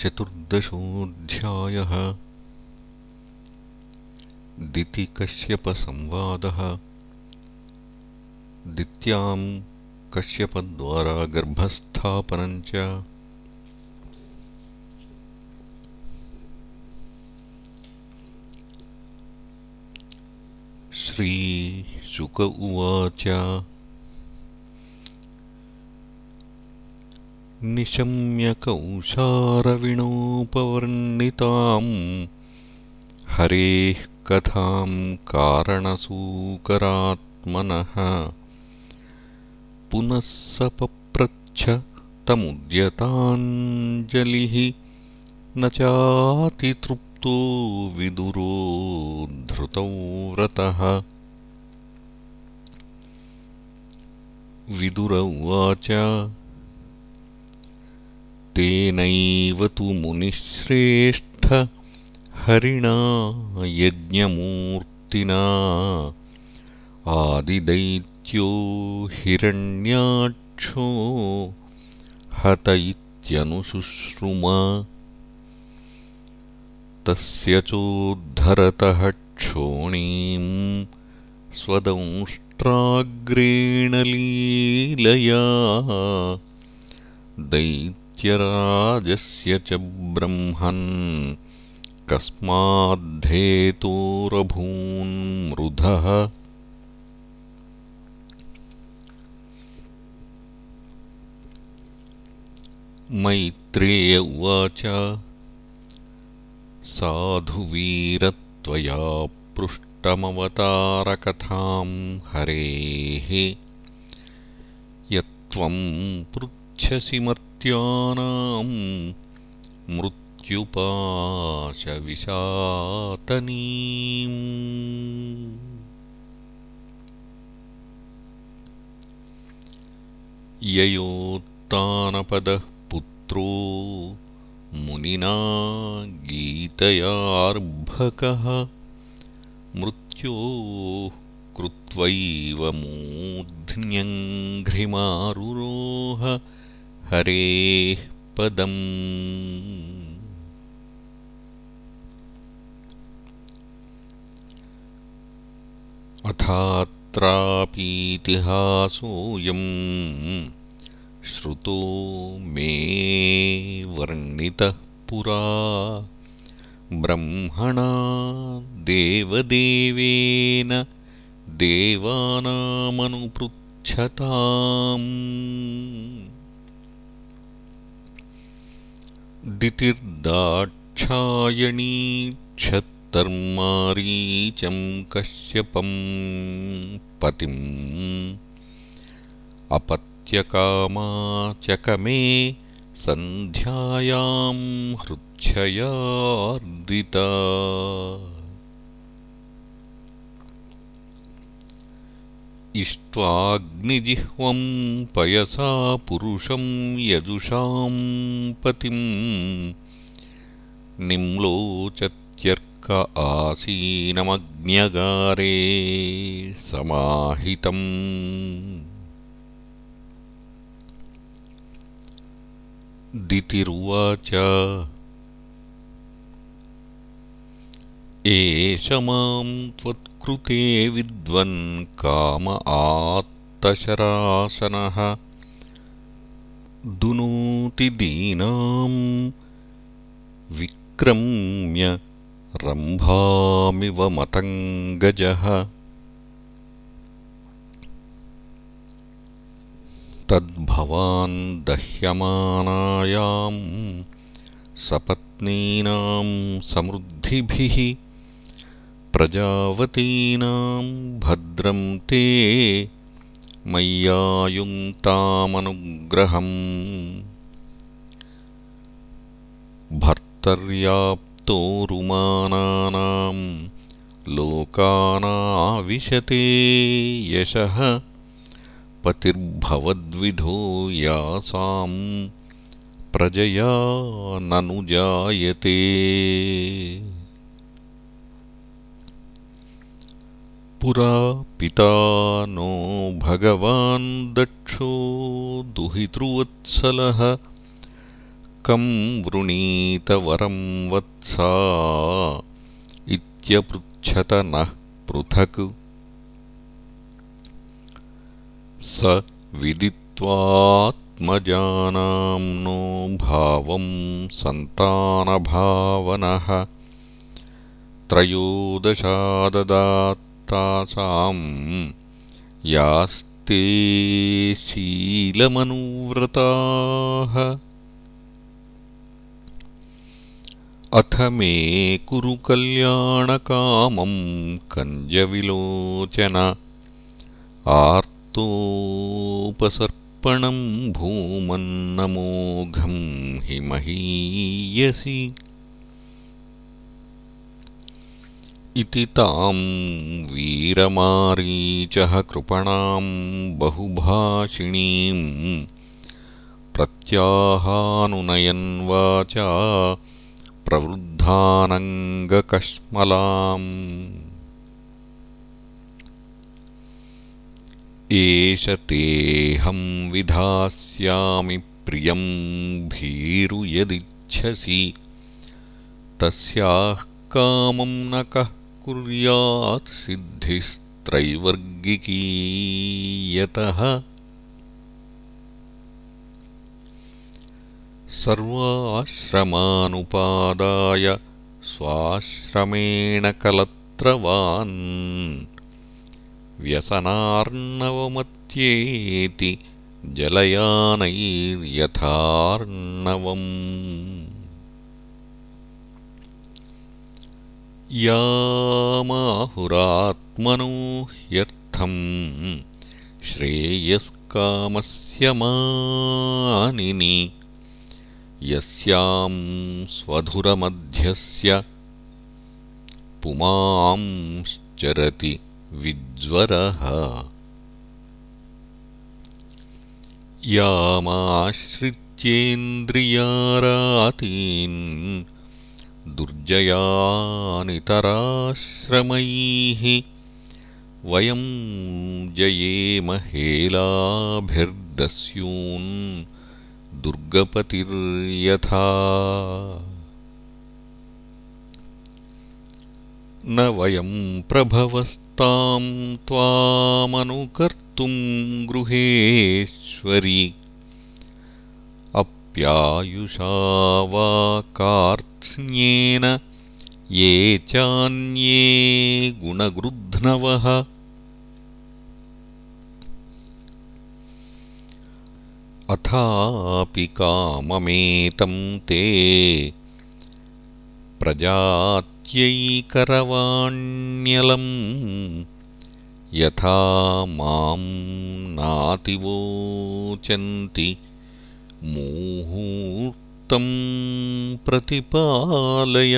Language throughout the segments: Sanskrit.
चतुर्दशोऽध्यायः। दितिकश्यपसंवादः दित्याम् कश्यपद्वारा गर्भस्थापनम् च। श्रीशुक उवाच निशम्यकौशारविणोपवर्णिताम् हरेः कथाम् कारणसूकरात्मनः। पुनः सपप्रच्छ तमुद्यताञ्जलिः न चातितृप्तो विदुरो धृतौ व्रतः। विदुर उवाच तेनैव तु मुनिश्रेष्ठ हरिणा यज्ञमूर्तिना। आदिदैत्यो हिरण्याक्षो हत इत्यनुशुश्रुम तस्य चोद्धरतः क्षोणीम् स्वदंष्ट्राग्रेण लीलया दैत्यराजस्य च ब्रह्मन् कस्माद्धेतोरभून्मृधः मैत्रेय उवाच साधुवीरत्वया पृष्टमवतारकथाम् हरेः। यत्त्वम् पृच्छसि मर्त्यानाम् मृत्युपाशविशातनीम्। ययोत्तानपदः पुत्रो मुनिना गीतयार्भकः मृत्योः कृत्वैव मूर्ध्न्यङ्घ्रिमारुरोह हरेः पदम् अथात्रापीतिहासोऽयम् श्रुतो मे वर्णितः पुरा। ब्रह्मणा देवदेवेन देवानामनुपृच्छताम् दितिर्दाक्षायणीक्षत्तर्मारीचम् कश्यपम् पतिम् अपत्यकामा चकमे सन्ध्यायाम् हृच्छयार्दिता इष्ट्वाग्निजिह्वम् पयसा पुरुषम् यजुषाम् पतिम् निम्लोचत्यर्क आसीनमग्न्यगारे समाहितम्। दितिरुवाच। एष त्वत्कृते विद्वन् काम आत्तशरासनः। दुनोति दीनाम् विक्रम्य रम्भामिव मतङ्गजः। तद्भवान् दह्यमानायाम् सपत्नीनाम् समृद्धिभिः प्रजावतीनाम् भद्रम् ते मय्यायुङ्क्तामनुग्रहम् भर्तर्याप्तोरुमानानाम् लोकानाविशते यशः। पतिर्भवद्विधो यासाम् प्रजया ननु जायते पुरा पिता नो भगवान् दक्षो दुहितृवत्सलः। कं वृणीतवरं वत्सा इत्यपृच्छत नः पृथक्। स विदित्वात्मजानाम्नो भावं सन्तानभावनः त्रयोदशाददात्तासाम् यास्ते शीलमनुव्रताः। अथ मे कुरु कल्याणकामं कञ्जविलोचन आर्तोपसर्पणं भूमन्नमोघं हि महीयसि इति तां वीरमारीचः कृपणां बहुभाषिणीम् प्रत्याहानुनयन्वाचा प्रवृद्धानङ्गकश्मलाम्। एष तेऽहं विधास्यामि प्रियं भीरु यदिच्छसि तस्याः कामं न कः कुर्यात् सिद्धिस्त्रैवर्गिकीयतः। सर्वाश्रमानुपादाय स्वाश्रमेण कलत्रवान् व्यसनार्णवमत्येति जलयानैर्यथार्णवम् यामाहुरात्मनो ह्यर्थम् श्रेयस्कामस्य मानिनि। यस्यां स्वधुरमध्यस्य पुमांश्चरति विज्वरः। यामाश्रित्येन्द्रियारातीन् दुर्जयानितराश्रमैः वयं जयेमहेलाभिर्दस्यून् दुर्गपतिर्यथा। न वयं प्रभवस्तां त्वामनुकर्तुं गृहेश्वरि। अप्यायुषा वा ये चान्ये गुणगृध्नवः अथापि काममेतं ते प्रजात्यैकरवाण्यलम्। यथा मां नातिवोचन्ति मुहूर्तं प्रतिपालय।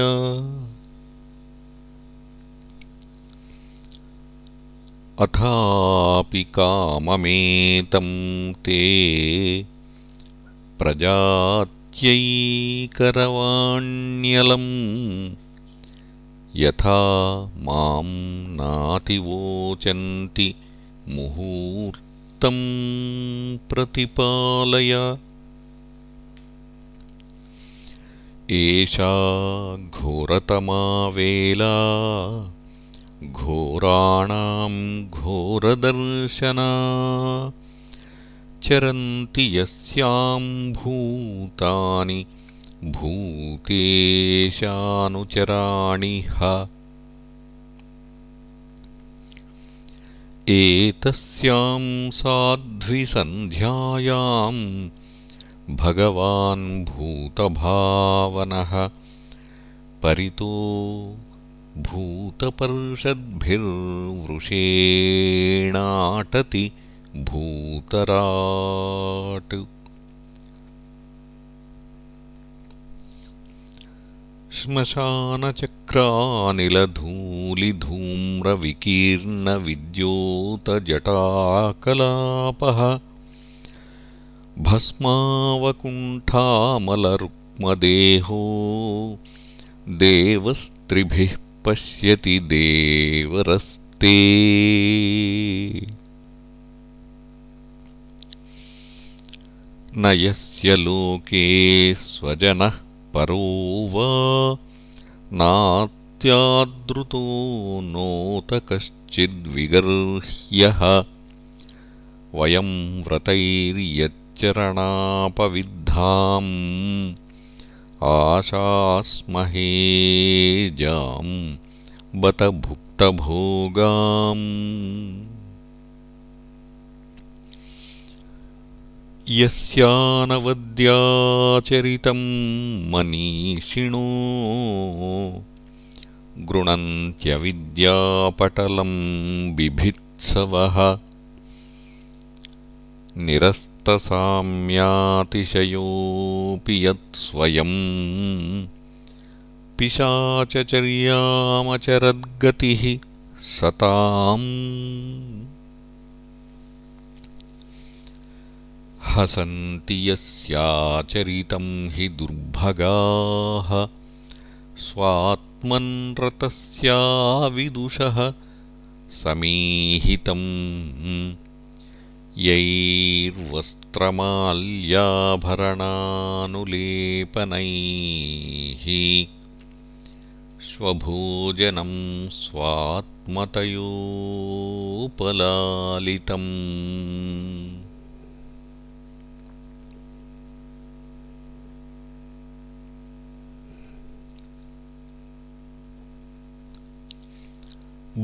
अथापि काममेतं ते प्रजात्यैकरवाण्यलम्। यथा मां नातिवोचन्ति मुहूर्तं प्रतिपालय एषा घोरतमावेला घोराणां घोरदर्शना चरन्ति यस्यां भूतानि भूतेशानुचराणि ह एतस्यां साध्विसन्ध्यायां भगवान् भूतभावनः। परितो भूतपर्षद्भिर्वृषेणाटति भूतराट्। श्मशानचक्रानिलधूलिधूम्रविकीर्णविद्योतजटाकलापः भस्मावकुण्ठामलरुक्मदेहो देवस्त्रिभिः पश्यति देवरस्ते। न यस्य लोके स्वजनः परो वा नात्यादृतो नोत कश्चिद्विगर्ह्यः वयं व्रतैर्यच्चरणापविद्धाम् आशास्महेजाम् बत भुक्तभोगाम् यस्यानवद्याचरितम् मनीषिणो गृणन्त्यविद्यापटलम् बिभित्सवः निरस्तसाम्यातिशयोऽपि यत्स्वयम् पिशाचचर्यामचरद्गतिः सताम्। हसन्ति यस्याचरितं हि दुर्भगाः। स्वात्मन्रतस्याविदुषः समीहितम् यैर्वस्त्रमाल्याभरणानुलेपनैः स्वभोजनं स्वात्मतयोपलालितम्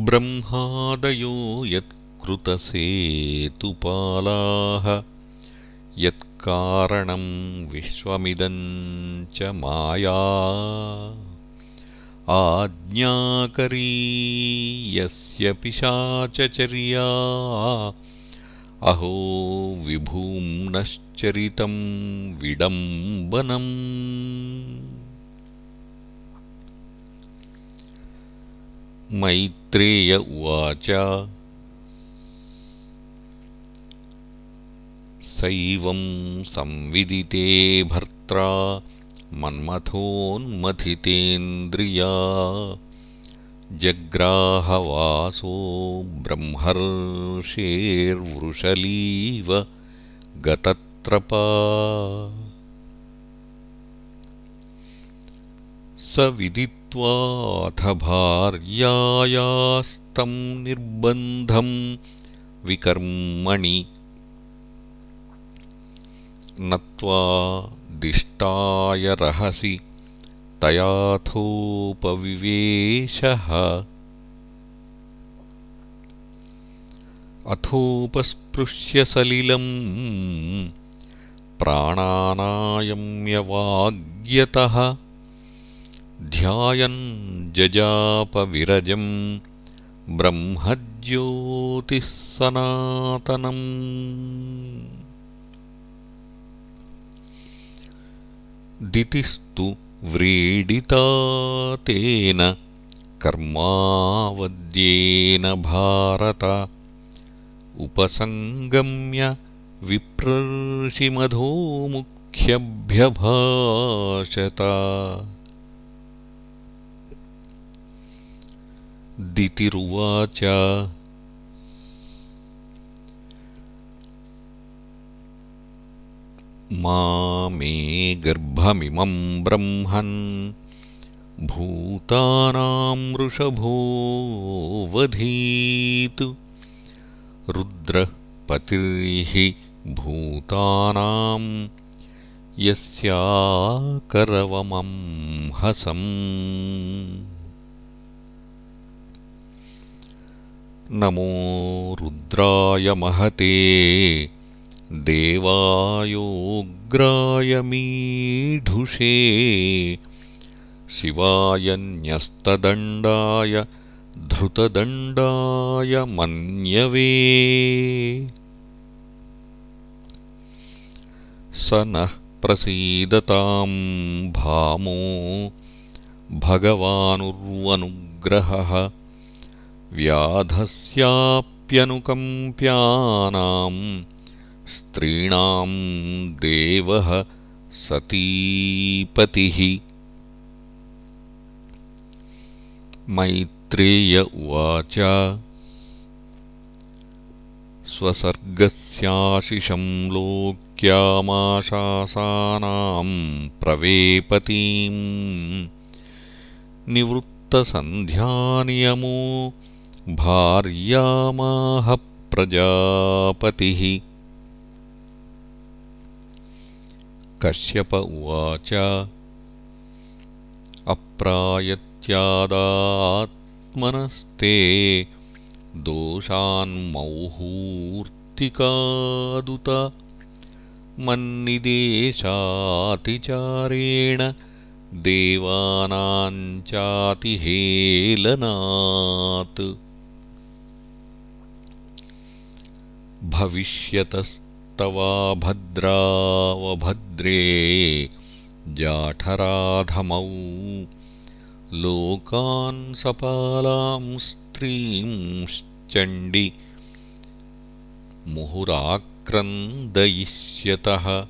ब्रह्मादयो यत्कृतसेतुपालाः यत्कारणं विश्वमिदं च माया। आज्ञाकरी यस्य पिशाचचर्या अहो विभूम्नश्चरितं विडम्बनम्। मैत्रेय उवाच सैवं संविदिते भर्त्रा मन्मथोन्मथितेन्द्रिया। जग्राहवासो ब्रह्मर्षेर्वृषलीव गतत्रपा। स विदित्वाथ भार्यायास्तं निर्बन्धं विकर्मणि नत्वा दिष्टाय रहसि तयाथोपविवेशः। अथोपस्पृश्य सलिलम् प्राणानायम्यवाग्यतः। ध्यायन् जजापविरजम् ब्रह्मज्योतिः सनातनम् दितिस्तु व्रीडिता तेन कर्मावद्येन भारत। उपसङ्गम्य विप्रर्षिमधोमुख्यभ्यभाषत। दितिरुवाच मा मे गर्भमिमं ब्रह्मन्। वृषभो वधीत् रुद्रः पतिर्हि भूतानां यस्याकरवमं हसम्। नमो रुद्राय महते देवायोग्राय मीढुषे शिवाय न्यस्तदण्डाय धृतदण्डाय मन्यवे। स नः प्रसीदतां भामो भगवानुर्वनुग्रहः व्याधस्याप्यनुकम्प्यानाम् स्त्रीणां देवः सतीपतिः। मैत्रेय उवाच। स्वसर्गस्याशिषं लोक्यामाशासानाम् प्रवेपतीम्। निवृत्तसन्ध्यानियमो भार्यामाह प्रजापतिः कश्यप उवाच अप्रायत्यादात्मनस्ते दोषान्मौहूर्तिकादुत मन्निदेशातिचारेण देवानाञ्चातिहेलनात् भविष्यतस्तवा भद्रावभद्रे जाठराधमौ। लोकान् सपालां स्त्रींश्चण्डि मुहुराक्रन्दयिष्यतः।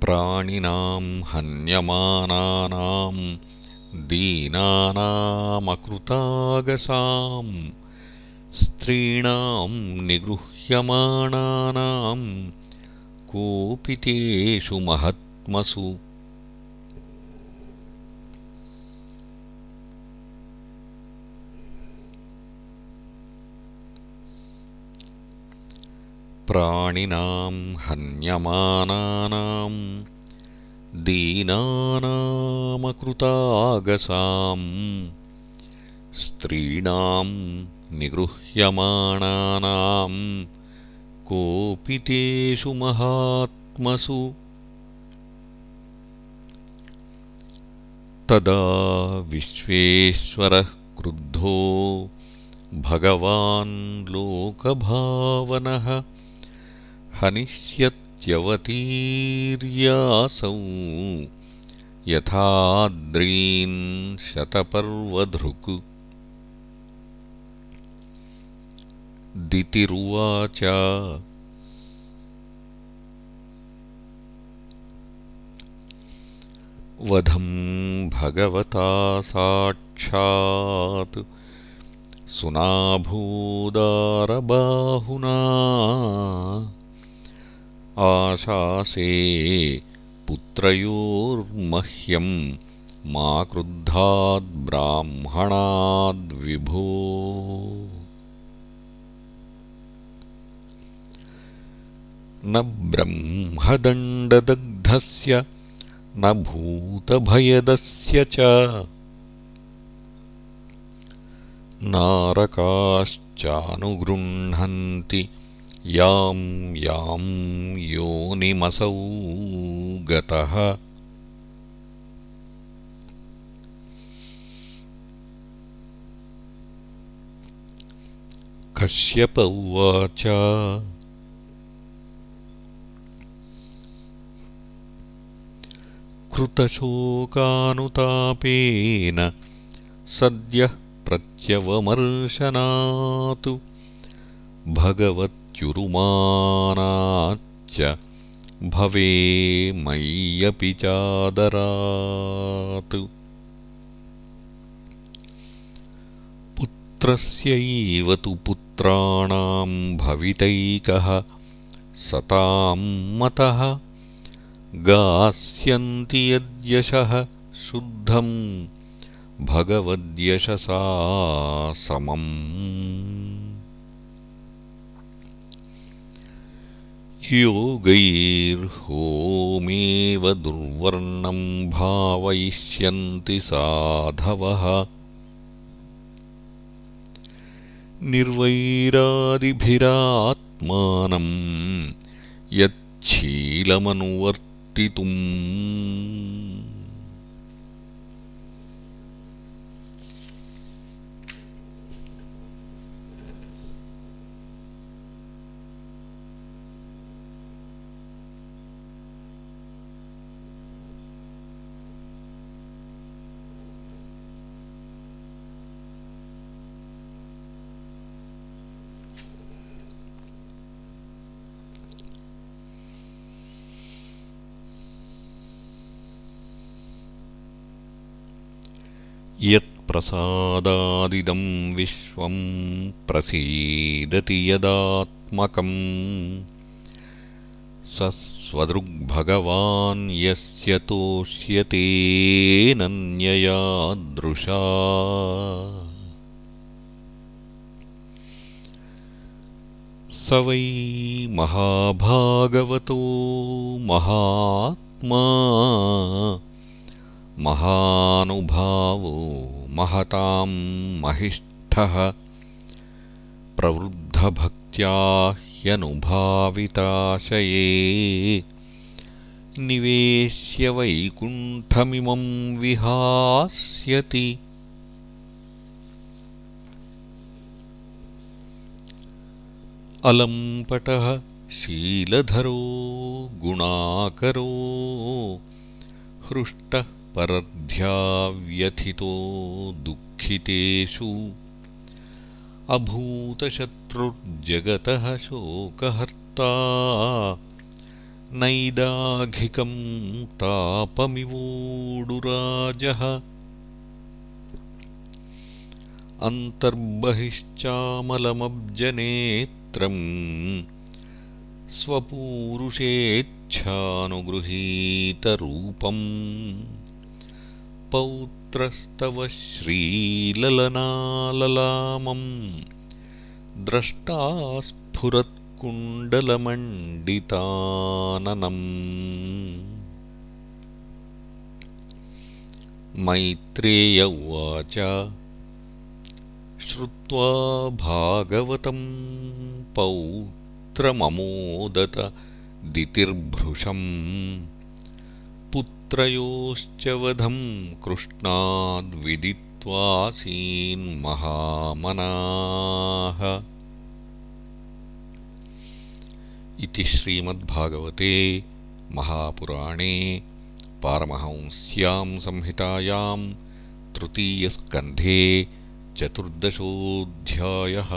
प्राणिनां हन्यमानानां दीनानामकृतागसाम् स्त्रीणां निगृह्यमाणानां कोऽपि तेषु महात्मसु प्राणिनां हन्यमानानां दीनानामकृतागसाम् स्त्रीणां निगृह्यमाणानां कोऽपि तेषु महात्मसु। तदा विश्वेश्वरः क्रुद्धो भगवान् लोकभावनः हनिष्यत्यवतीर्यासौ। यथाद्रीन् शतपर्वधृक् दितिरुवाच। वधं भगवता साक्षात्। सुनाभूदारबाहुना। आशासे पुत्रयोर्मह्यं मा क्रुद्धाद्ब्राह्मणाद्विभो न ब्रह्मदण्डदग्धस्य न भूतभयदस्य च। नारकाश्चानुगृह्णन्ति यां यां योनिमसौ गतः। कश्यप उवाच कृतशोकानुतापेन सद्यः प्रत्यवमर्शनात्। भगवत्युरुमानाच्च भवे मय्यपि चादरात्। पुत्रस्यैव तु पुत्राणां भवितैकः सतां मतः गास्यन्ति यद्यशः शुद्धं भगवद्यशसा समम्। योगैर्होमेव दुर्वर्णं भावयिष्यन्ति साधवः। निर्वैरादिभिरात्मानम् यच्छीलमनुवर्त पितुम् प्रसादादिदं विश्वं प्रसीदति यदात्मकम्। स स्वदृग्भगवान् यस्य तोष्यतेऽनन्ययादृशा स वै महाभागवतो महात्मा महानुभावो महतां महिष्ठः प्रवृद्धभक्त्या ह्यनुभाविताशये निवेश्य वैकुण्ठमिमं विहास्यति। अलम्पटः शीलधरो गुणाकरो हृष्टः परध्याव्यथितो दुःखितेषु। अभूतशत्रुर्जगतः शोकहर्ता। नैदाघिकं तापमिवोडुराजः। अन्तर्बहिश्चामलमब्जनेत्रम् स्वपूरुषेच्छानुगृहीतरूपम् पौत्रस्तव श्रीललनाललामम् द्रष्टा स्फुरत्कुण्डलमण्डिताननम् मैत्रेय उवाच श्रुत्वा भागवतं पौत्रममोदत दितिर्भृशम् पुत्रयोश्च वधं कृष्णाद्विदित्वासीन्महामनाः इति श्रीमद्भागवते महापुराणे पारमहंस्यां संहितायां तृतीयस्कन्धे चतुर्दशोऽध्यायः